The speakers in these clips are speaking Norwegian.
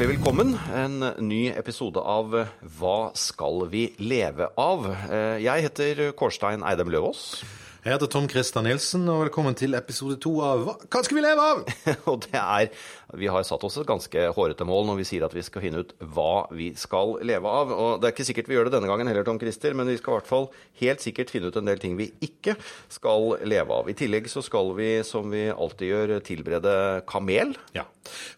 hjertelig velkommen. En ny episode av Hva skal vi leve av? Eh, Jeg heter Kårstein Eidem Løvaas. Jeg heter Tom Christer Nilsen, og velkommen til episode to av Hva hva skal vi leve av? Og det er Vi har satt oss et ganske hårete mål når vi sier at vi skal finne ut hva vi skal leve av. Og det er ikke sikkert vi gjør det denne gangen heller, Tom Christer, men vi skal i hvert fall helt sikkert finne ut en del ting vi ikke skal leve av. I tillegg så skal vi, som vi alltid gjør, tilberede kamel. Ja,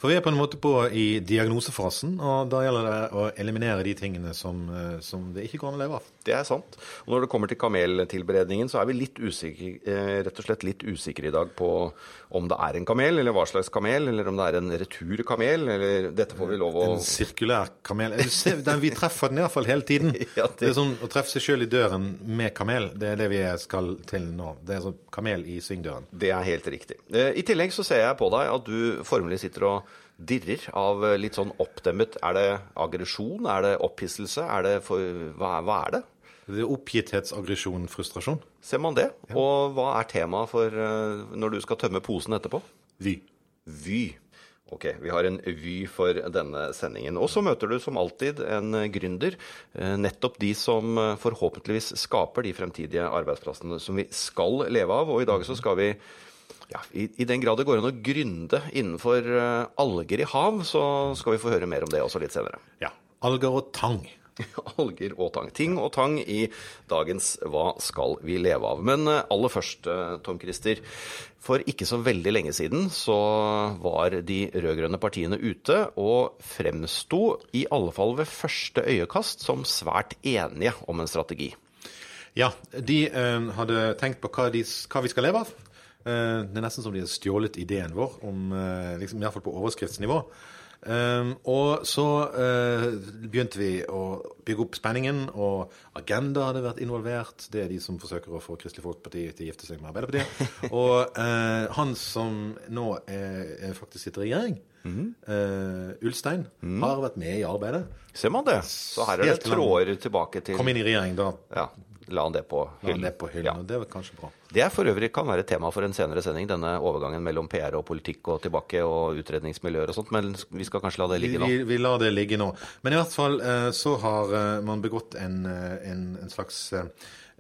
for vi er på en måte på i diagnosefasen, og da gjelder det å eliminere de tingene som, eh, som det ikke går an å leve av. Det er sant. Og når det kommer til kameltilberedningen, så er vi litt usikre, eh, rett og slett litt usikre i dag på om det er en kamel, eller hva slags kamel, eller om det er en returkamel, eller dette får vi lov å En sirkulær kamel. Ser, den, vi treffer den iallfall hele tiden. Ja, det- det... er sånn Å treffe seg sjøl i døren med kamel, det er det vi skal til nå. Det er sånn kamel i svingdøren. Det er helt riktig. Eh, I tillegg så ser jeg på deg at du formelig sitter og dirrer av litt sånn oppdemmet Er det aggresjon? Er det opphisselse? Er det for Hva, hva er det? Det er oppgitthetsaggresjon, frustrasjon. Ser man det? Og hva er temaet for eh, når du skal tømme posen etterpå? Vy. Vy. Ok, vi har en vy for denne sendingen. Og så møter du som alltid en gründer. eh, Nettopp de som eh, forhåpentligvis skaper de fremtidige arbeidsplassene som vi skal leve av. Og i dag så skal vi ja, i, I den grad det går an å gründe innenfor alger i hav, så skal vi få høre mer om det også litt senere. Ja. Alger og tang. Alger og tang. Ting og tang i dagens Hva skal vi leve av? Men eh, aller først, eh, Tom Christer. For ikke så veldig lenge siden så var de rød-grønne partiene ute og fremsto, i alle fall ved første øyekast, som svært enige om en strategi. Ja, de eh, hadde tenkt på hva, de, hva vi skal leve av. Eh, det er nesten som de har stjålet ideen vår, om, eh, liksom, i hvert fall på overskriftsnivå. Eh, og så uh, begynte vi å bygge opp spenningen, og Agenda hadde vært involvert. Det er de som forsøker å få Kristelig Folkeparti til å gifte seg med Arbeiderpartiet. og uh, han som nå er, er faktisk sitter i regjering, eh, Ulstein, har vært med i arbeidet. Ser man det? Så her er det tråder tilbake til Kom inn i regjering, da Ja, la han det på hyllen. det på hyllen. Ja. Det. Det er for øvrig kan være tema for en senere sending, denne overgangen mellom PR og politikk og tilbake og utredningsmiljøer og sånt, men vi skal kanskje la det ligge nå. vi, vi lar det ligge nå. Men i hvert fall eh, så har eh, man begått en, eh, en, en slags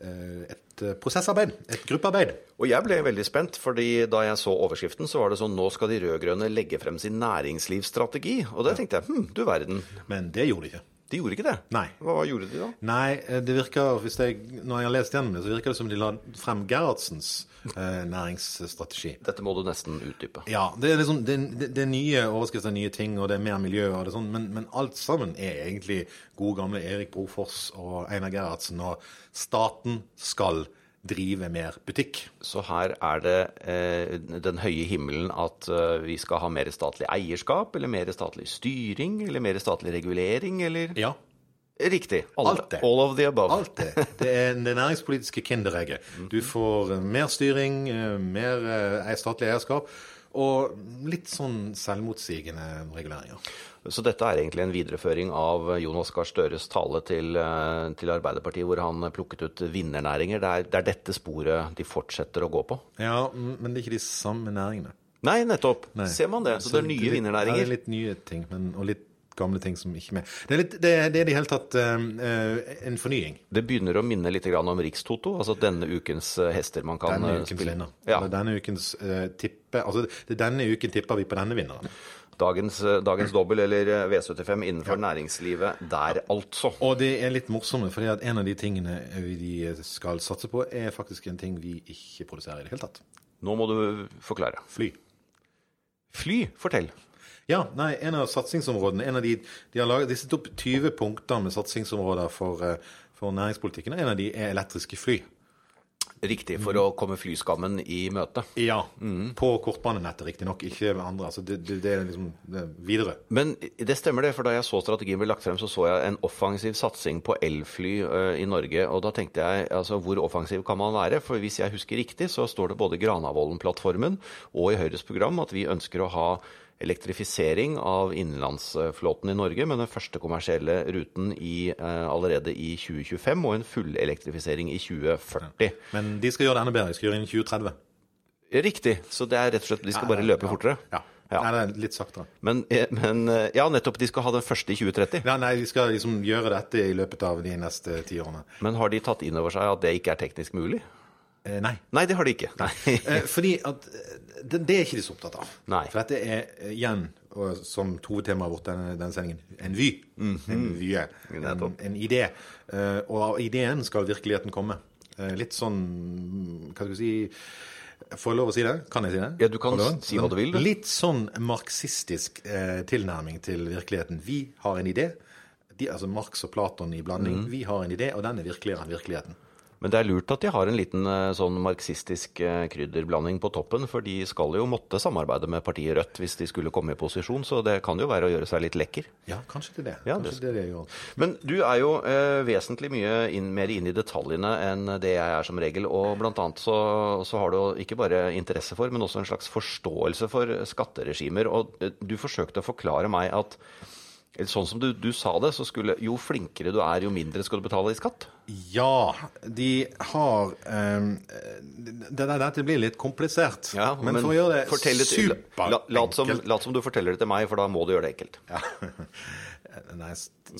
et prosessarbeid. Et gruppearbeid. Og jeg ble veldig spent, fordi da jeg så overskriften, så var det sånn nå skal de rød-grønne legge frem sin næringslivsstrategi. Og det tenkte jeg hm, du verden. Men det gjorde de ikke. De gjorde ikke det. Nei. Hva gjorde de da? Nei, eh, det virker, hvis jeg, når jeg har lest gjennom det, så virker det som de la frem Gerhardsens eh, næringsstrategi. Dette må du nesten utdype. Ja, det er, liksom, det, det, det er nye overskrifter, nye ting, og det er mer miljø. og det er sånn, men, men alt sammen er egentlig gode gamle Erik Brofors og Einar Gerhardsen. Og staten skal drive mer butikk. Så her er det eh, den høye himmelen at eh, vi skal ha mer statlig eierskap, eller mer statlig styring, eller mer statlig regulering, eller Ja, Riktig. All, Alt det. All of the above. alt det. Det er det næringspolitiske kinderegget. Du får eh, mer styring, eh, mer eh, statlig eierskap, og litt sånn selvmotsigende reguleringer. Så dette er egentlig en videreføring av Jonas Gahr Støres tale til, eh, til Arbeiderpartiet, hvor han plukket ut vinnernæringer. Det er, det er dette sporet de fortsetter å gå på. Ja, men det er ikke de samme næringene. Nei, nettopp. Nei. Ser man det? Så det er nye litt- Ja, det er litt nye ting, men, og litt gamle ting som ikke er med. Det er, litt, det, det er i det hele tatt eh, en fornying. Det begynner å minne litt grann om Rikstoto, altså denne ukens hester man kan Denne ukens spille. vinner. Ja, Denne ukens uh, tippe Altså, denne uken tipper vi på denne vinneren. Dagens, eh, dagens dobbel, eller eh, V75 innenfor næringslivet der, altså. Og det er litt morsomme, for en av de tingene vi skal satse på, er faktisk en ting vi ikke produserer i det hele tatt. Nå må du forklare. Fly. Fly, fortell. Ja, nei, en av satsingsområdene en av de, de har laget, de setter opp 20 punkter med satsingsområder for, eh, for næringspolitikken. En av de er elektriske fly. Riktig, for å komme flyskammen i møte. Ja, På kortbanenettet, riktignok. Ikke med andre. altså det, det, det er liksom det er videre. Men det stemmer det, for da jeg så strategien ble lagt frem, så så jeg en offensiv satsing på elfly ø, i Norge. Og da tenkte jeg, altså hvor offensiv kan man være? For hvis jeg husker riktig, så står det både Granavolden-plattformen og i Høyres program at vi ønsker å ha elektrifisering av innenlandsflåten i Norge med den første kommersielle ruten i, eh, allerede i 2025 og en fullelektrifisering i 2040. Men de skal gjøre det enda bedre. De skal gjøre det innen 2030. Riktig. Så det er rett og slett De skal bare løpe fortere. Ja. Ja. Nei, det er litt saktere. Men, eh, men eh, ja, nettopp de skal ha den første i 2030. Ja, nei, de skal liksom gjøre dette i løpet av de neste ti årene. Men har de tatt inn over seg at det ikke er teknisk mulig? Eh, nei. Nei, det har de ikke. Nei. Eh, fordi at eh, det, det er ikke de så opptatt av. Nei. For dette er igjen, som hovedtemaet vårt denne, denne sendingen, en vy. En vye. En. En idé. Eh, og av ideen skal virkeligheten komme. Eh, litt sånn Hva skal vi si Får jeg lov å si det? Kan jeg si det? Ja, du kan si hva du vil. Litt sånn marxistisk eh, tilnærming til virkeligheten. Vi har en idé. De, altså Marx og Platon i blanding. Mm. Vi har en idé, og den er virkeligere enn virkeligheten. Men det er lurt at de har en liten eh, sånn marxistisk eh, krydderblanding på toppen, for de skal jo måtte samarbeide med partiet Rødt hvis de skulle komme i posisjon, så det kan jo være å gjøre seg litt lekker. Ja, kanskje det det. Ja, kanskje det- det, det. Men du er jo eh, vesentlig mye inn, mer inn i detaljene enn det jeg er som regel. Og blant annet så, så har du ikke bare interesse for, men også en slags forståelse for skatteregimer. Og eh, du forsøkte å forklare meg at Sånn som du, du sa det, så skulle jo flinkere du er, jo mindre skal du betale i skatt. Ja, de har um, det, det, Dette blir litt komplisert. men, for å gjøre det superenkelt lat, som, som du forteller det til meg, for da må du gjøre det enkelt. ja. Nei,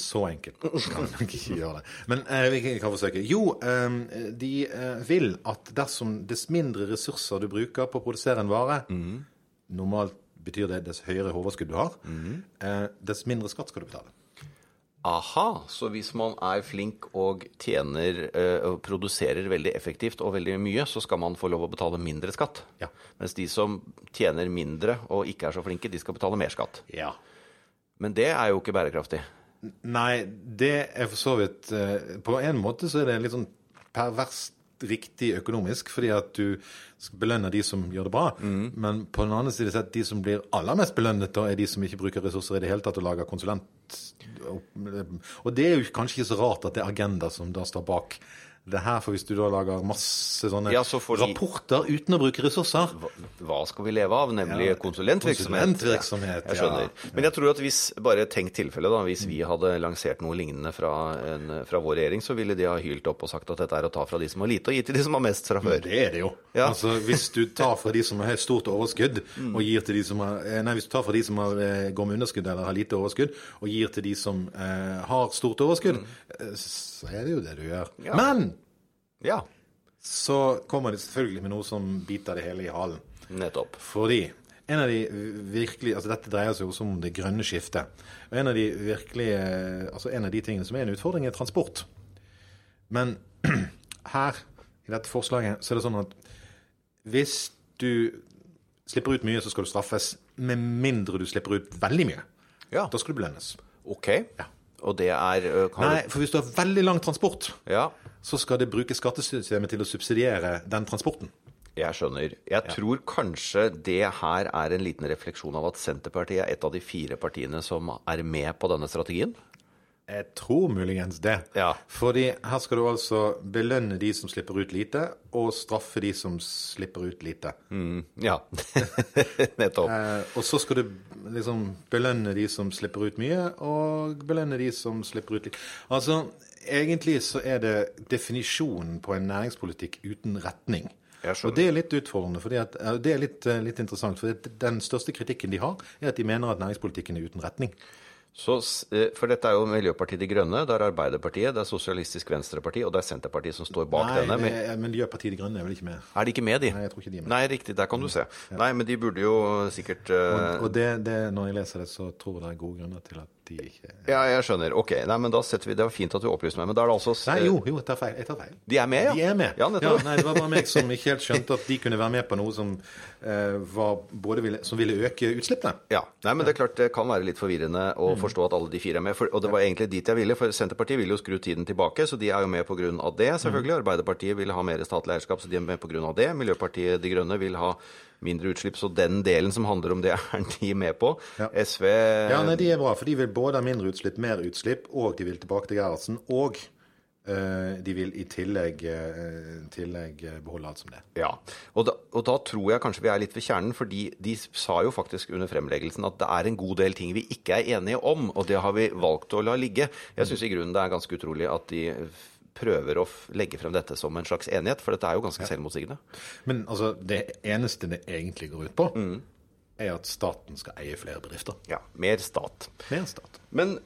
så enkelt kan jeg ikke gjøre det. Men eh, vi kan forsøke. Jo, eh, de eh, vil at dersom dess mindre ressurser du bruker på å produsere en vare Normalt betyr det dess høyere overskudd du har, mm. dess mindre skatt skal du betale. Aha, så hvis man er flink og tjener eh, og produserer veldig effektivt og veldig mye, så skal man få lov å betale mindre skatt. Ja. Mens de som tjener mindre og ikke er så flinke, de skal betale mer skatt. Ja. Men det er jo ikke bærekraftig. Nei, det er for så vidt eh, På en måte så er det litt sånn perverst riktig økonomisk, fordi at du belønner de som gjør det bra. Men på den andre side sett, de som blir aller mest belønnet, da, er de som ikke bruker ressurser i det hele tatt og lager konsulent. Og det er jo kanskje ikke så rart at det er Agenda som da står bak det her, for hvis du da lager masse sånne Ja, så de- rapporter uten å bruke ressurser Hva, skal vi leve av? Nemlig Ja, konsulentvirksomhet. konsulentvirksomhet, Jeg skjønner. ja. Men jeg tror at hvis, bare tenk tilfellet, da, hvis vi hadde lansert noe lignende fra, en, fra vår regjering, så ville de ha hylt opp og sagt at dette er å ta fra de som har lite, og gi til de som har mest fra før. Det er det jo. Altså, hvis du tar fra de som har stort overskudd, og gir til de som har eh, Nei, hvis du tar fra de som har, eh, går med underskudd eller har lite overskudd, og gir til de som eh, har stort overskudd, mm. så er det jo det du gjør. Men Ja, så kommer det selvfølgelig med noe som biter det hele i halen. nettopp. Fordi en av de virkelig, altså Dette dreier seg også om det grønne skiftet. Og En av de virkelige, altså en av de tingene som er en utfordring, er transport. Men her, i dette forslaget, så er det sånn at hvis du slipper ut mye, så skal du straffes. Med mindre du slipper ut veldig mye. Ja. Da skal du belønnes. Ok. Og det er kan Nei, for hvis du har veldig lang transport, Ja, så skal det bruke skattesystemet til å subsidiere den transporten. jeg skjønner. Jeg tror kanskje det her er en liten refleksjon av at Senterpartiet er et av de fire partiene som er med på denne strategien. Jeg tror muligens det. Ja. Fordi her skal du altså belønne de som slipper ut lite, og straffe de som slipper ut lite. Mm, ja, nettopp. Eh, og så skal du liksom belønne de som slipper ut mye, og belønne de som slipper ut lite. Altså, egentlig så er det definisjonen på en næringspolitikk uten retning. Og det er litt utfordrende, fordi at, eh, det er litt, eh, litt interessant. For den største kritikken de har, er at de mener at næringspolitikken er uten retning. Så, eh, for dette er jo Miljøpartiet De Grønne, det er Arbeiderpartiet, det er Sosialistisk Venstreparti, og det er Senterpartiet som står bak Nei, denne. Men Miljøpartiet De Grønne er vel ikke med. er de ikke med, de? Nei, jeg tror ikke de er med. Nei, riktig, der kan du se. Nei, men de burde jo sikkert eh, Og det, det, når jeg leser det, så tror jeg det er gode grunner til at de ikke Ja, jeg skjønner. Ok, nei, men da setter vi Det var fint at du opplyste meg, men da er det altså Nei, jo, jo, jeg tar feil. Jeg tar feil. De er med, ja? De er med. Ja, ja, nei, det var bare meg som ikke helt skjønte at de kunne være med på noe som, eh, var både ville, som ville øke utslippene. Ja. Nei, men det er klart det kan være litt forvirrende å forstå at alle de fire er med. For, og det var egentlig dit jeg ville, for Senterpartiet vil jo skru tiden tilbake, så de er jo med av det, selvfølgelig. Arbeiderpartiet vil ha mer statlig eierskap, så de er med av det. Miljøpartiet De Grønne vil ha mindre utslipp, så den delen som handler om det, er de med på. Ja. SV Ja, nei, De er bra, for de vil både ha mindre utslipp, mer utslipp, og de vil tilbake til Gerhardsen. Og eh, de vil i tillegg, eh, tillegg eh, beholde alt som det. Ja, og da, og da tror jeg kanskje vi er litt ved kjernen, fordi de sa jo faktisk under fremleggelsen at det er en god del ting vi ikke er enige om, og det har vi valgt å la ligge. Jeg syns i grunnen det er ganske utrolig at de prøver å legge frem dette som en slags enighet, for dette er jo ganske selvmotsigende. Men altså, det eneste det egentlig går ut på, er at staten skal eie flere bedrifter. Ja, mer stat. Mer stat. Men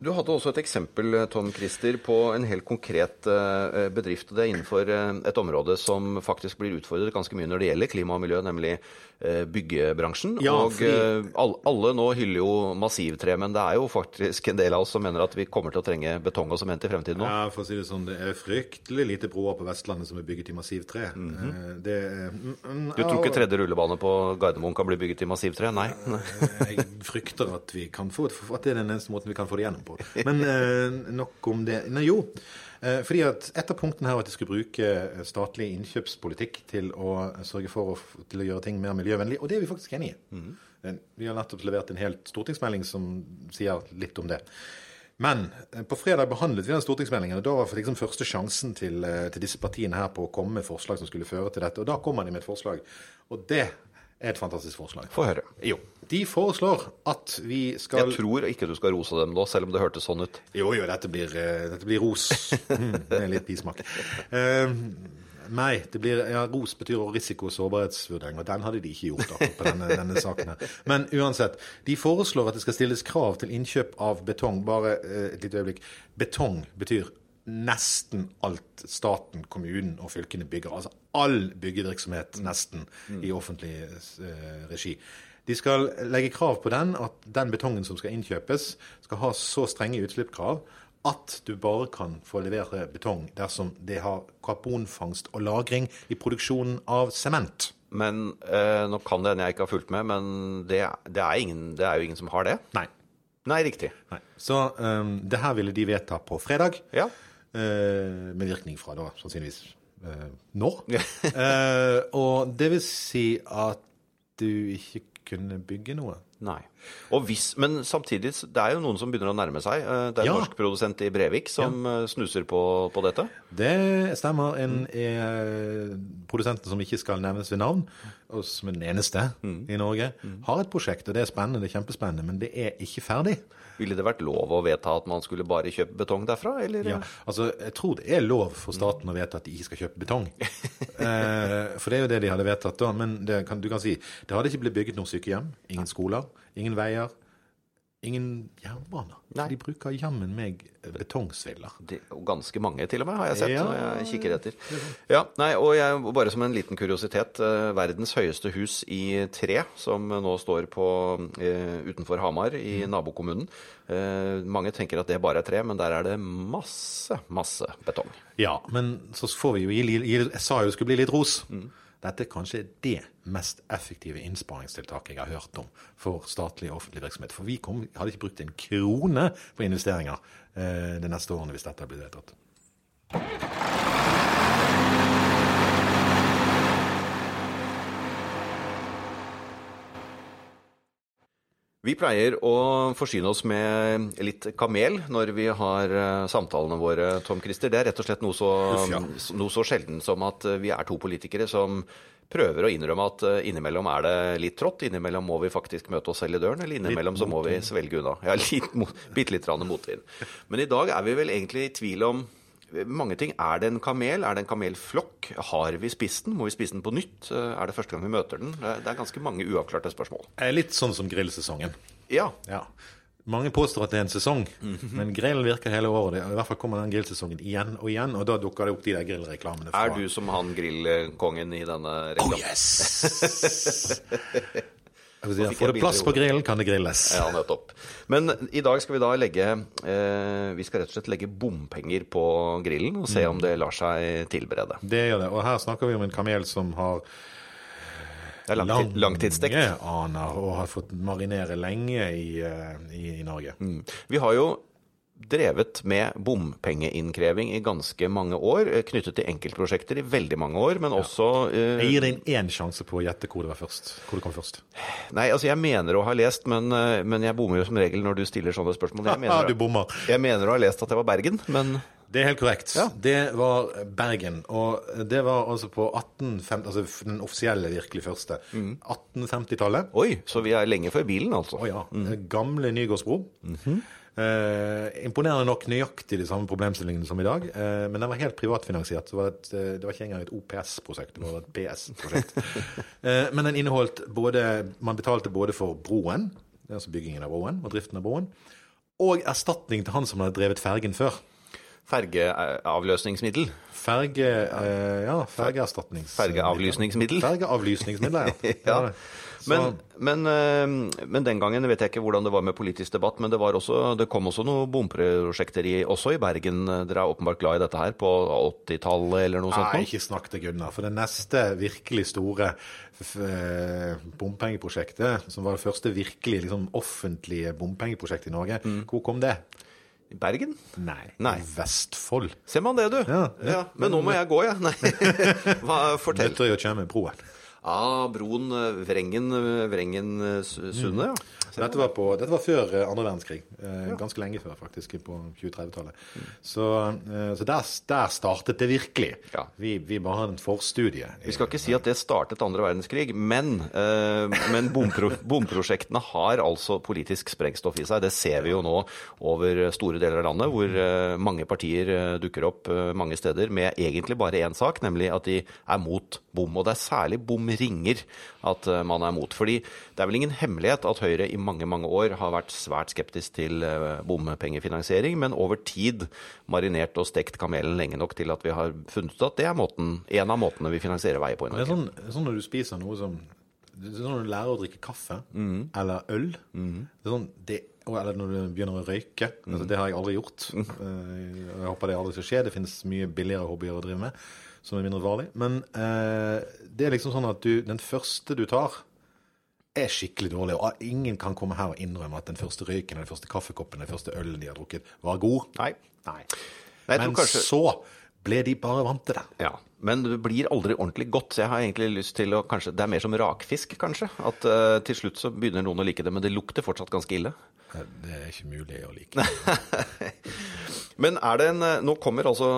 du hadde også et eksempel, Tom Christer, på en helt konkret eh, bedrift. og Det er innenfor eh, et område som faktisk blir utfordret ganske mye når det gjelder klima og miljø, nemlig eh, byggebransjen. Ja, og fordi- alle nå hyller jo massivtre, men det er jo faktisk en del av oss som mener at vi kommer til å trenge betong og sement i fremtiden nå. Ja, for å si det sånn, det er fryktelig lite broer på Vestlandet som er bygget i massivtre. Eh, Det er mm, mm, Du tror ikke tredje rullebane på Gardermoen kan bli bygget i massivtre? Nei. Jeg frykter at, vi kan få, at det er den eneste måten vi kan få det gjennom på. Men eh, nok om det. Nei, jo. Eh, fordi at Et av punktene her var at de skulle bruke eh, statlig innkjøpspolitikk til å sørge for å, til å gjøre ting mer miljøvennlig, og det er vi faktisk enig i. Mm. Vi har nettopp levert en helt stortingsmelding som sier litt om det. Men på fredag behandlet vi den stortingsmeldingen, og da var liksom første sjansen til, til disse partiene her på å komme med forslag som skulle føre til dette. Og da kommer de med et forslag. Og det et fantastisk forslag. Få høre. Jo. De foreslår at vi skal Jeg tror ikke du skal rose dem nå, selv om det hørtes sånn ut. Jo, jo, dette blir, eh, dette blir ros. Mm, det er litt bismak. Uh, nei, det blir, ja, ros betyr risiko- og sårbarhetsvurdering, og den hadde de ikke gjort akkurat på denne, denne saken. her. Men uansett, de foreslår at det skal stilles krav til innkjøp av betong. Bare uh, et lite øyeblikk. Betong betyr nesten alt staten, kommunen og fylkene bygger. Altså all byggevirksomhet nesten i offentlig eh, regi. De skal legge krav på den, at den betongen som skal innkjøpes, skal ha så strenge utslippskrav at du bare kan få levere betong dersom det har karbonfangst og -lagring i produksjonen av sement. Men eh, Nå kan det hende jeg ikke har fulgt med, men det, det, er ingen, det er jo ingen som har det. Nei. Nei, riktig. Nei. Så um, det her ville de vedta på fredag, Ja. Eh, med virkning fra da sannsynligvis eh, nå. Eh, og det vil si at du ikke kunne bygge noe. Nei. Hvis, Men samtidig, det er jo noen som begynner å nærme seg. Eh, Det er en Ja. norsk produsent i Brevik som ja. snuser på, på dette. Det stemmer. En er produsenten som ikke skal nevnes ved navn, og som er den eneste i Norge, har et prosjekt, og det er spennende, det er kjempespennende, men det er ikke ferdig. Ville det vært lov å vedta at man skulle bare kjøpe betong derfra, eller? Ja, altså, Jeg tror det er lov for staten å vedta at de ikke skal kjøpe betong. eh, for det er jo det de hadde vedtatt da. Men det kan, du kan si det hadde ikke blitt bygget noen sykehjem, ingen skoler, ingen veier, ingen jernbaner. Nei. De bruker jammen meg betongsviller. Og ganske mange, til og med, har jeg sett. Ja. når jeg kikker etter. Ja, nei, og jeg, Bare som en liten kuriositet. eh, verdens høyeste hus i tre, som nå står på, eh, utenfor Hamar, i Mm. nabokommunen. Eh, mange tenker at det bare er tre, men der er det masse, masse betong. Ja, men så får vi jo gi, Jeg sa jo det skulle bli litt ros. Dette er kanskje det mest effektive innsparingstiltaket jeg har hørt om for statlig og offentlig virksomhet. For vi kom, hadde ikke brukt en krone på investeringer eh, de neste årene hvis dette blir vedtatt. Vi pleier å forsyne oss med litt kamel når vi har eh, samtalene våre, Tom Christer. Det er rett og slett noe så, Uff, ja. noe så sjelden som at eh, vi er to politikere som prøver å innrømme at eh, innimellom er det litt trått, innimellom må vi faktisk møte oss selv i døren, eller innimellom så må vi svelge unna. Ja, litt, bitte litt motvind. Men i dag er vi vel egentlig i tvil om mange ting. Er det en kamel? Er det en kamelflokk? Har vi spist den? Må vi spise den på nytt? Eh, Er det første gang vi møter den? Det er- ganske mange uavklarte spørsmål. Er Litt sånn som grillsesongen. Ja, Ja. Mange påstår at det er en sesong, Mhm. men grillen virker hele året. I hvert fall kommer den grillsesongen igjen og igjen, og da dukker det opp de der grillreklamene. fra- Er du som han grillkongen i denne reklamen? Oh yes! Si, Får det plass på grillen, kan det grilles. Ja, nettopp. Men i dag skal vi da legge eh, Vi skal rett og slett legge bompenger på grillen og se om det lar seg tilberede. Det gjør det. Og her snakker vi om en kamel som har Det er langtid, langtidsstekt. lange aner og har fått marinere lenge i, eh, i, i Norge. Mm. Vi har jo drevet med bompengeinnkreving i ganske mange år, eh, knyttet til enkeltprosjekter i veldig mange år, men også eh, Jeg gir deg én sjanse på å gjette hvor det var først. Hvor det kom først. Nei, altså jeg mener å ha lest, men, eh, men jeg bommer jo som regel når du stiller sånne spørsmål. Jeg mener, du bommer. jeg mener å ha lest at det var Bergen, men Det er helt korrekt. Ja. Det var Bergen. Og det var altså på 1850, altså den offisielle virkelig første. Mm. 1850-tallet. oi, så vi er lenge før bilen, altså. Å ja. Gamle Nygårdsbro. Eh, imponerende nok nøyaktig de samme problemstillingene som i dag, eh, men den var helt privatfinansiert. Det var, et, eh, det var ikke engang et OPS-prosjekt, det var et PS-prosjekt. eh, men den inneholdt både Man betalte både for broen, altså byggingen av broen og driften av broen, og erstatning til han som hadde drevet fergen før. Fergeavløsningsmiddel. Ferge, eh, ja, fergeerstatnings... Fergeavlysningsmiddel. Fergeavlysningsmiddel, ja. Ja. Men, men, eh, men den gangen vet jeg ikke hvordan det var med politisk debatt, men det, var også, det kom også noen bomprosjekter i, også i Bergen. Dere er åpenbart glad i dette her, på 80-tallet eller noe sånt? Nei, ikke snakk til Gunnar. For det neste virkelig store eh, bompengeprosjektet, som var det første virkelig liksom, offentlige bompengeprosjektet i Norge, Mm. hvor kom det? I Bergen? Nei, Nei. Vestfold. Ser man det, du? Ja, ja. Ja, men nå må jeg gå, jeg. Nei. Hva, fortell. Nøtter å kjøre med broen. Ah, broen eh, Vrengen, eh, Vrengen eh, ja. Så dette, var på, dette var før andre verdenskrig. Ganske lenge før, faktisk, på 2030-tallet. Så, eh, så der, der startet det virkelig. Ja. Vi, vi bare hadde en forstudie. Vi skal ikke si at det startet andre verdenskrig, men, men bompro bomprosjektene har altså politisk sprengstoff i seg. Det ser vi jo nå over store deler av landet, hvor mange partier dukker opp mange steder med egentlig bare én sak, nemlig at de er mot bom. Og det er særlig bomringer at eh, man er mot. Fordi det er vel ingen hemmelighet at Høyre i mange, mange år har vært svært skeptisk til eh, bompengefinansiering, men over tid marinert og stekt kamelen lenge nok til at vi har funnet ut at det er måten, en av måtene vi finansierer veier på i Det er sånn, sånn når du spiser noe som det sånn når du lærer å drikke kaffe eller øl. Er sånn, det, eller når du begynner å røyke. Altså, det har jeg aldri gjort. Eh, Jeg håper det aldri skal skje. Det finnes mye billigere hobbyer å drive med som er mindre farlig. Men eh, det er liksom sånn at du, den første du tar, er skikkelig dårlig. Og ingen kan komme her og innrømme at den første røyken, den første kaffekoppen, den første ølen de har drukket, var god. Nei. Nei. Nei, Men kanskje- så ble de bare vant til det. Ja, men det blir aldri ordentlig godt. Så jeg har egentlig lyst til å kanskje Det er mer som rakfisk, kanskje. At uh, til slutt så begynner noen å like det, men det lukter fortsatt ganske ille. Det er ikke mulig å like. Men er det en eh, Nå kommer altså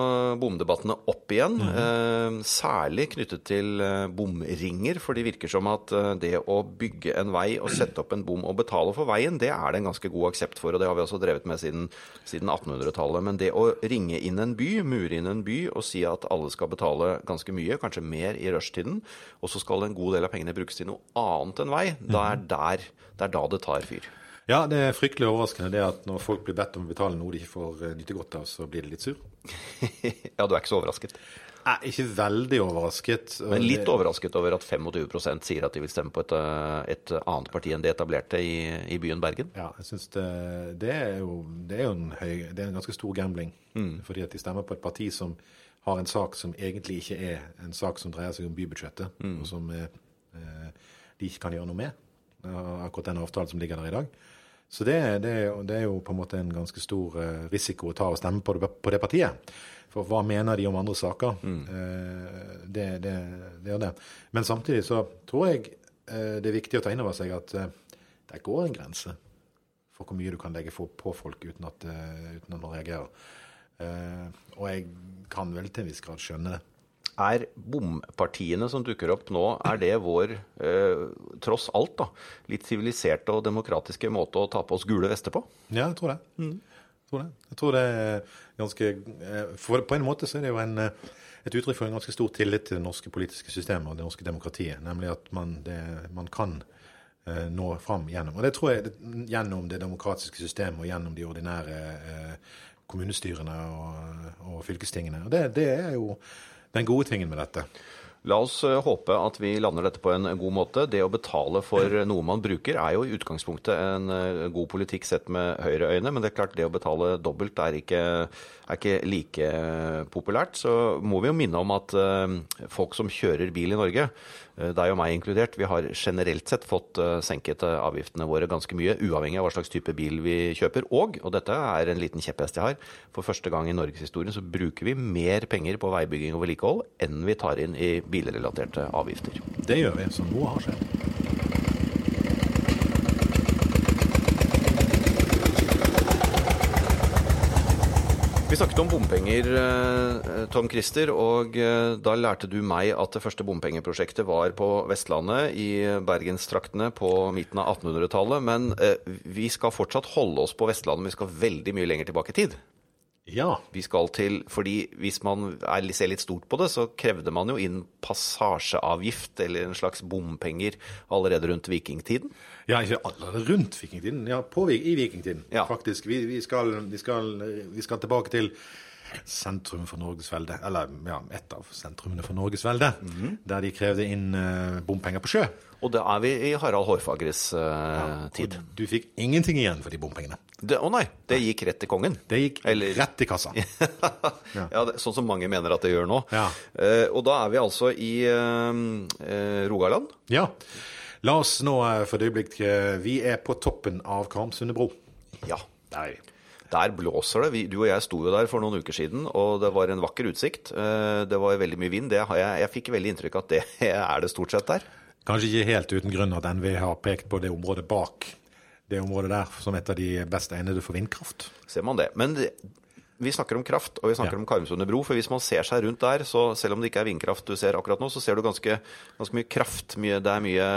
bomdebattene opp igjen. Mm eh, særlig knyttet til eh, bomringer. For det virker som at det å bygge en vei og sette opp en bom og betale for veien, det er det en ganske god aksept for. Og det har vi også drevet med siden, siden 1800-tallet. Men det å ringe inn en by, mure inn en by og si at alle skal betale ganske mye, kanskje mer i rushtiden, og så skal en god del av pengene brukes til noe annet enn vei, da er der, det er da det tar fyr. Ja, det er fryktelig overraskende det at når folk blir bedt om å betale noe de ikke får eh, nyte godt av, så blir de litt sur. ja, du er ikke så overrasket. Er ikke veldig overrasket. Men litt overrasket over at 25 sier at de vil stemme på et, eh, et annet parti enn det etablerte i, i byen Bergen. Ja, jeg synes det, det, er jo, det er jo en, høy, det er en ganske stor gambling. Fordi at de stemmer på et parti som har en sak som egentlig ikke er en sak som dreier seg om bybudsjettet, og som eh, eh, de ikke kan gjøre noe med. Akkurat den avtalen som ligger der i dag. Så det, det, det er jo på en måte en ganske stor eh, risiko å ta og stemme på det, på det partiet. For hva mener de om andre saker? Eh, det, det, det er det. Men samtidig så tror jeg eh, det er viktig å ta inn over seg at det går en grense for hvor mye du kan legge på folk uten at, uten at man reagerer. Eh, og jeg kan vel til en viss grad skjønne det. Er bompartiene som dukker opp nå, er det vår, eh, tross alt, da, litt siviliserte og demokratiske måte å ta på oss gule vester på? Ja, jeg tror det. Jeg tror det. Jeg tror det er ganske eh, For på en måte så er det jo en, eh, et uttrykk for en ganske stor tillit til det norske politiske systemet og det norske demokratiet. Nemlig at man, det, man kan eh, nå fram gjennom. Og det tror jeg gjennom det demokratiske systemet og gjennom de ordinære eh, kommunestyrene og, og fylkestingene. Og det, det er jo den gode tingen med dette. La oss eh, håpe at vi lander dette på en god måte. Det å betale for noe man bruker, er jo i utgangspunktet en eh, god politikk sett med høyre øyne, men det er klart det å betale dobbelt er ikke, er ikke like populært. Så må vi jo minne om at eh, folk som kjører bil i Norge, eh, deg og meg inkludert, vi har generelt sett fått eh, senket eh, avgiftene våre ganske mye, uavhengig av hva slags type bil vi kjøper. Og, og dette er en liten kjepphest jeg har, for første gang i norgeshistorien så bruker vi mer penger på veibygging og vedlikehold enn vi tar inn i bilrelaterte avgifter. Det gjør vi, som noe har skjedd. Vi snakket om bompenger, eh, Tom Christer, og eh, da lærte du meg at det første bompengeprosjektet var på Vestlandet, i bergenstraktene på midten av 1800-tallet. Men eh, vi skal fortsatt holde oss på Vestlandet, men vi skal veldig mye lenger tilbake i tid. Ja. Vi skal til, fordi Hvis man er, ser litt stort på det, så krevde man jo inn passasjeavgift, eller en slags bompenger, allerede rundt vikingtiden. Ja, ikke allerede rundt vikingtiden. Ja, på, i vikingtiden, Ja. faktisk. Vi, vi, skal, vi, skal, vi skal tilbake til sentrum for Norges velde. Eller ja, et av sentrumene for Norges velde. Der de krevde inn eh, bompenger på sjø. Og da er vi i Harald Hårfagres eh, tid. Du fikk ingenting igjen for de bompengene. Det, å nei, det gikk rett til kongen. Det gikk Eller- rett i kassa. ja, det, Sånn som mange mener at det gjør nå. Ja. Eh, og da er vi altså i eh, eh, Rogaland. Ja. La oss nå eh, for et øyeblikk Vi er på toppen av Karmsundet bro. Ja. Der er vi. Der blåser det. Vi, du og jeg sto jo der for noen uker siden, og det var en vakker utsikt. Eh, det var veldig mye vind. Det har jeg, jeg fikk veldig inntrykk av at det er det stort sett der. Kanskje ikke helt uten grunn at NVE har pekt på det området bak det området der som et av de best egnede for vindkraft. Ser man det. Men vi snakker om kraft, og vi snakker Ja. om Karmsunde bro. For hvis man ser seg rundt der, så selv om det ikke er vindkraft du ser akkurat nå, så ser du ganske, ganske mye kraft. Mye, det, er mye,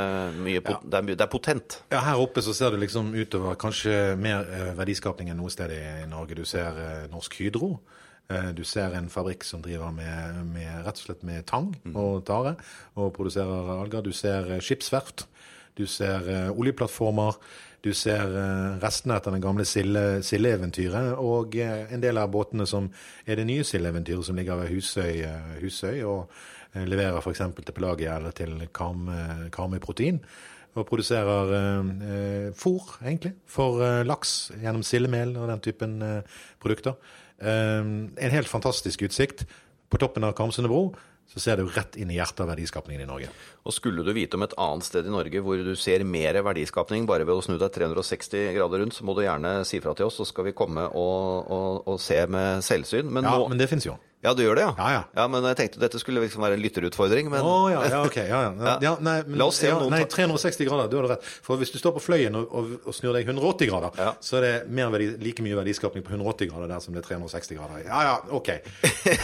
mye, pot- det, er det er potent. Ja, Her oppe så ser du liksom utover kanskje mer eh, verdiskapning enn noe sted i Norge. Du ser eh, Norsk Hydro. Eh, du ser en fabrikk som driver med, med rett og slett med tang og tare og produserer alger. Du ser skipsverft. Du ser oljeplattformer. Du ser eh, restene etter den gamle silde- sildeeventyret og eh, en del av båtene som er det nye sildeeventyret som ligger ved Husøy, eh, Husøy og leverer f.eks. til Pelagia eller til Karmøy Protein og produserer eh, fôr, egentlig, for laks gjennom sildemel og den typen produkter. En helt fantastisk utsikt. På toppen av Karmsundet bro så ser du rett inn i hjertet av verdiskapningen i Norge. Og skulle du vite om et annet sted i Norge hvor du ser mer verdiskapning bare ved å snu deg 360 grader rundt, så må du gjerne si fra til oss, så skal vi komme og, og, og se med selvsyn. Men Ja, nå men det fins jo. Ja, du gjør det, ja? Ja, ja. ja men jeg tenkte dette skulle liksom være en lytterutfordring, men Å ja, ja, ok. Ja, ja. ja nei, men, La oss se om noen nei, 360 grader, du har rett. For hvis du står på fløyen og, og, og snur deg 180 grader, så er det mer verdi, like mye verdiskapning på 180 grader der som det er 360 grader. Ja ja, ok.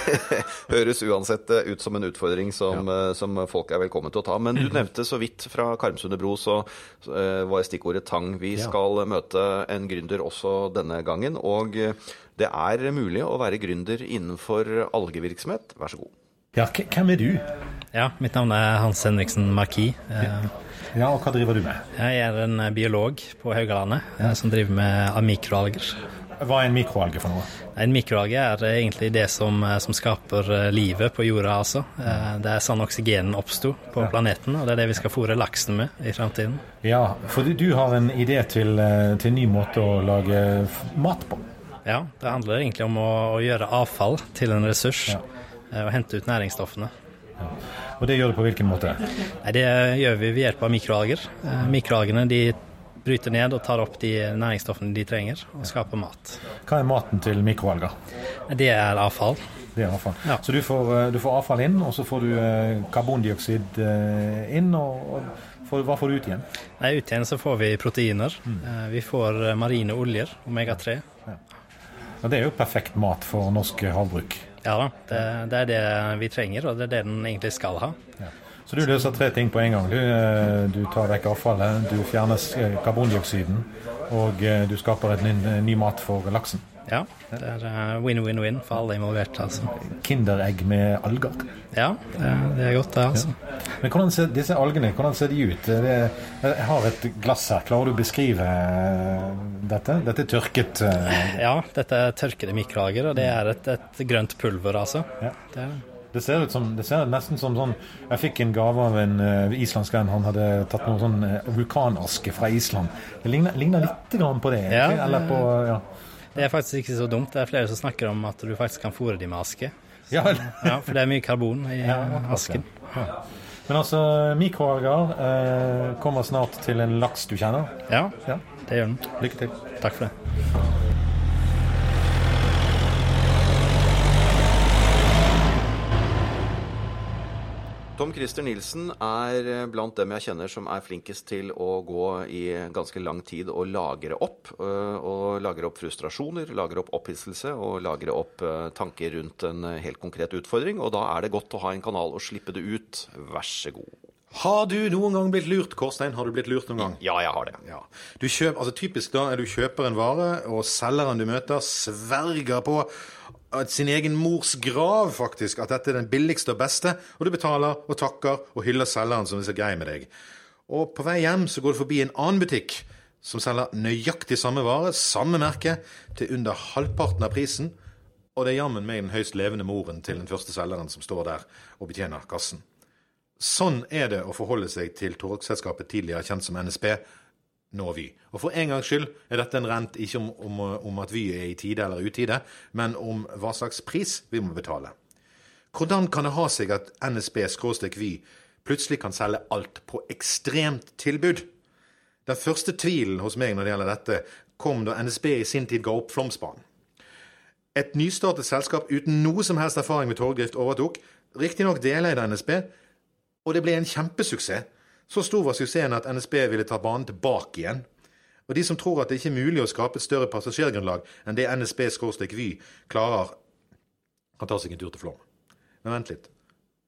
høres uansett eh, ut som en utfordring som, eh, som folk er velkommen til å ta. Men du nevnte så vidt fra Karmsundet bro, så eh, var stikkordet tang. Vi skal møte en gründer også denne gangen. Og det er mulig å være gründer innenfor algevirksomhet. Vær så god. Ja, hvem er du? Ja, mitt navn er Hans Henriksen Marquis. Eh, Ja, og hva driver du med? Jeg er en biolog på Haugalandet ja. som driver med mikroalger. Hva er en mikroalge for noe? En mikroalge er egentlig det som, eh, som skaper eh, livet på jorda, altså. Eh, Det er sånn oksygenen oppsto på planeten, og det er det vi skal fôre laksen med i fremtiden. Ja, for du, har en idé til, eh, til en ny måte å lage mat på. Ja, det handler egentlig om å, å gjøre avfall til en ressurs, Ja. og hente ut næringsstoffene. Og det gjør du på hvilken måte? Nei, Det gjør vi ved hjelp av mikroalger. Eh, Mikroalgene de bryter ned og tar opp de næringsstoffene de trenger, og skaper mat. Hva er maten til mikroalger? Det er avfall. Det er avfall. Ja. Så du får, eh, du får avfall inn, og så får du eh, karbondioksid eh, inn, og, og får, hva får du ut igjen? Nei, ut igjen så får vi proteiner. Mm. Vi får eh, marine oljer, omega-3. Og det er jo perfekt mat for norsk havbruk. Ja da, det, det er det vi trenger, og det er det den egentlig skal ha. Så du løser tre ting på en gang. Du, eh, du tar vekk avfallet, du fjerner eh, karbondioksiden, og eh, du skaper et ny, ny mat for laksen. Ja, det er eh, win-win-win for alle involverte, altså. Kinderegg med alger. Ja, det, det er godt, det, altså. Men hvordan ser disse algene hvordan ser de ut? Det, jeg har et glass her. Klarer du å beskrive eh, dette? Dette er tørket eh, Ja, dette er tørkede mikroalger, og det er et, et grønt pulver, altså. Ja. Det er, Det ser, ut som, det ser nesten som sånn Jeg fikk en gave av en uh, islandsk venn. Han hadde tatt noe sånn uh, vulkanaske fra Island. Det ligner, ligner litt grann på det. Ja? Eller på ja. Det er faktisk ikke så dumt. Det er flere som snakker om at du faktisk kan fôre dem med aske. Ja, Ja, For det er mye karbon i Ja, asken. Ja. Men altså, mikroalger eh, kommer snart til en laks du kjenner. Ja, Ja. det gjør den. Lykke til. Takk for det. Tom Christer Nilsen er eh, blant dem jeg kjenner som er flinkest til å gå i ganske lang tid og lagre opp. eh, Og lagre opp frustrasjoner, lagre opp opphisselse og lagre opp eh, tanker rundt en helt konkret utfordring. Og da er det godt å ha en kanal og slippe det ut. Vær så god. Har du noen gang blitt lurt, Kårstein? Har du blitt lurt noen gang? Ja, jeg har det. Ja. Du kjøp, altså typisk da er du kjøper en vare, og selgeren du møter, sverger på sin egen mors grav faktisk, at dette er den billigste og beste, og du betaler og takker og hyller selgeren som er så grei med deg. Og på vei hjem så går du forbi en annen butikk som selger nøyaktig samme vare, samme merke, til under halvparten av prisen, og det er jammen meg den høyst levende moren til den første selgeren som står der og betjener kassen. Sånn er det å forholde seg til togselskapet tidligere kjent som NSB, nå Vy. Og for en gangs skyld er dette en rent ikke om, om, om at Vy er i tide eller utide, men om hva slags pris vi må betale. Hvordan kan det ha seg at NSB-Vy plutselig kan selge alt på ekstremt tilbud? Den første tvilen hos meg når det gjelder dette, kom da NSB i sin tid ga opp Flåmsbanen. Et nystartet selskap uten noe som helst erfaring med togdrift overtok, riktignok deleid av NSB, og det ble en kjempesuksess. Så stor var suksessen at NSB ville ta banen tilbake igjen. Og de som tror at det ikke er mulig å skape et større passasjergrunnlag enn det NSB-Vy klarer, kan ta seg en tur til Flåm. Men vent litt.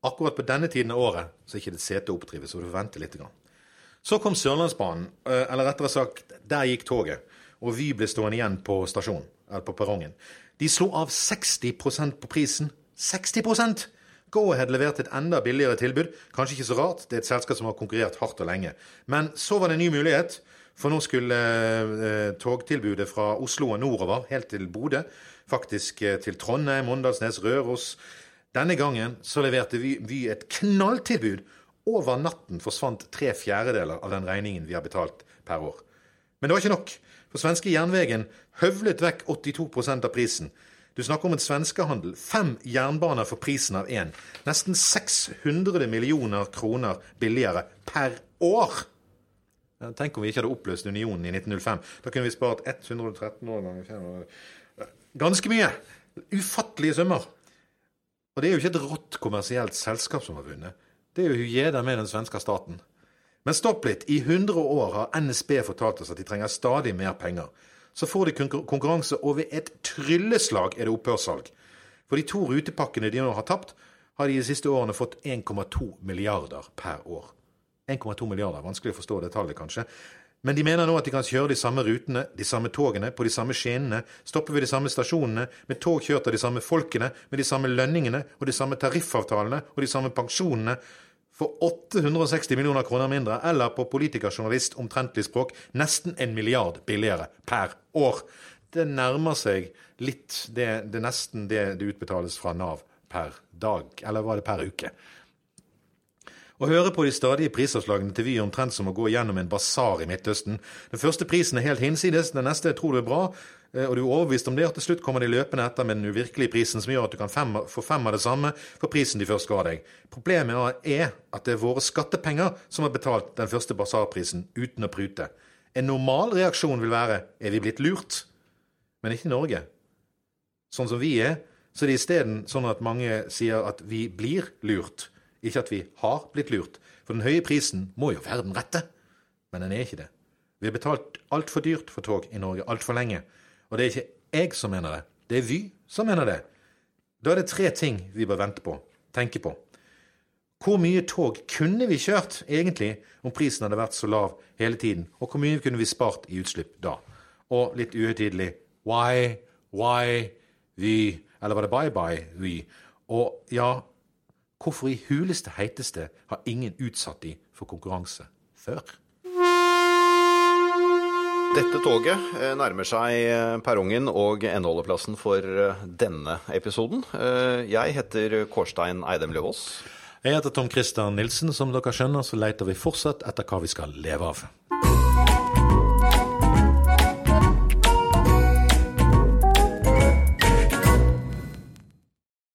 Akkurat på denne tiden av året så er ikke det sete å oppdrive, så du får vente litt. Så kom Sørlandsbanen, eh, eller rettere sagt, der gikk toget. Og Vy ble stående igjen på stasjonen, eller på perrongen. De slo av 60% på prisen. 60 Go-Ahead leverte et enda billigere tilbud. Kanskje ikke så rart, det er et selskap som har konkurrert hardt og lenge. Men så var det en ny mulighet, for nå skulle eh, togtilbudet fra Oslo og nordover, helt til Bodø, faktisk eh, til Trondheim, Åndalsnes, Røros Denne gangen så leverte vi, vi et knalltilbud. Over natten forsvant tre fjerdedeler av den regningen vi har betalt per år. Men det var ikke nok, for svenske Jernvegen høvlet vekk 82% av prisen. Du snakker om en svenskehandel. Fem jernbaner for prisen av én. Nesten 600 millioner kroner billigere per år! Tenk om vi ikke hadde oppløst unionen i 1905. Da kunne vi spart 113 år ganger 500 Ganske mye! Ufattelige summer. Og det er jo ikke et rått kommersielt selskap som har vunnet. Det er jo Hujeda med den svenske staten. Men stopp litt. I 100 år har NSB fortalt oss at de trenger stadig mer penger. Så får de konkurranse, og ved et trylleslag er det opphørssalg. For de to rutepakkene de nå har tapt, har de de siste årene fått 1,2 milliarder per år. 1,2 milliarder, vanskelig å forstå det tallet kanskje. Men de mener nå at de kan kjøre de samme rutene, de samme togene, på de samme skinnene, stoppe ved de samme stasjonene, med tog kjørt av de samme folkene, med de samme lønningene og de samme tariffavtalene og de samme pensjonene, for 860 millioner kroner mindre, eller på politikerjournalist omtrentlig språk, nesten en milliard billigere per år. Det nærmer seg litt det, det er nesten det det utbetales fra Nav per dag, eller var det per uke? Å høre på de stadige prisavslagene til Vy er omtrent som å gå gjennom en basar i Midtøsten. Den første prisen er helt hinsides, den neste tror du er bra, og du er overbevist om det, og til slutt kommer de løpende etter med den uvirkelige prisen som gjør at du kan fem, få fem av det samme for prisen de først ga deg. Problemet er at det er våre skattepenger som har betalt den første basarprisen uten å prute. En normal reaksjon vil være er vi blitt lurt? Men ikke i Norge. Sånn som vi er, så er det isteden sånn at mange sier at vi blir lurt. Ikke at vi har blitt lurt. For den høye prisen må jo være den rette. Men den er ikke det. Vi har betalt altfor dyrt for tog i Norge altfor lenge. Og det er ikke jeg som mener det. Det er Vy som mener det. Da er det tre ting vi bør vente på, tenke på. Hvor mye tog kunne vi kjørt egentlig om prisen hadde vært så lav hele tiden? Og hvor mye kunne vi spart i utslipp da? Og litt uhøytidelig why, why, Vy? Eller var det bye bye, Vy? Og ja, hvorfor i huleste heiteste har ingen utsatt de for konkurranse før? Dette toget eh, nærmer seg eh, perrongen og endeholdeplassen for eh, denne episoden. Jeg heter Kårstein Eidem Løvaas. Jeg heter Tom Christer Nilsen. Som dere skjønner, så leter vi fortsatt etter hva vi skal leve av.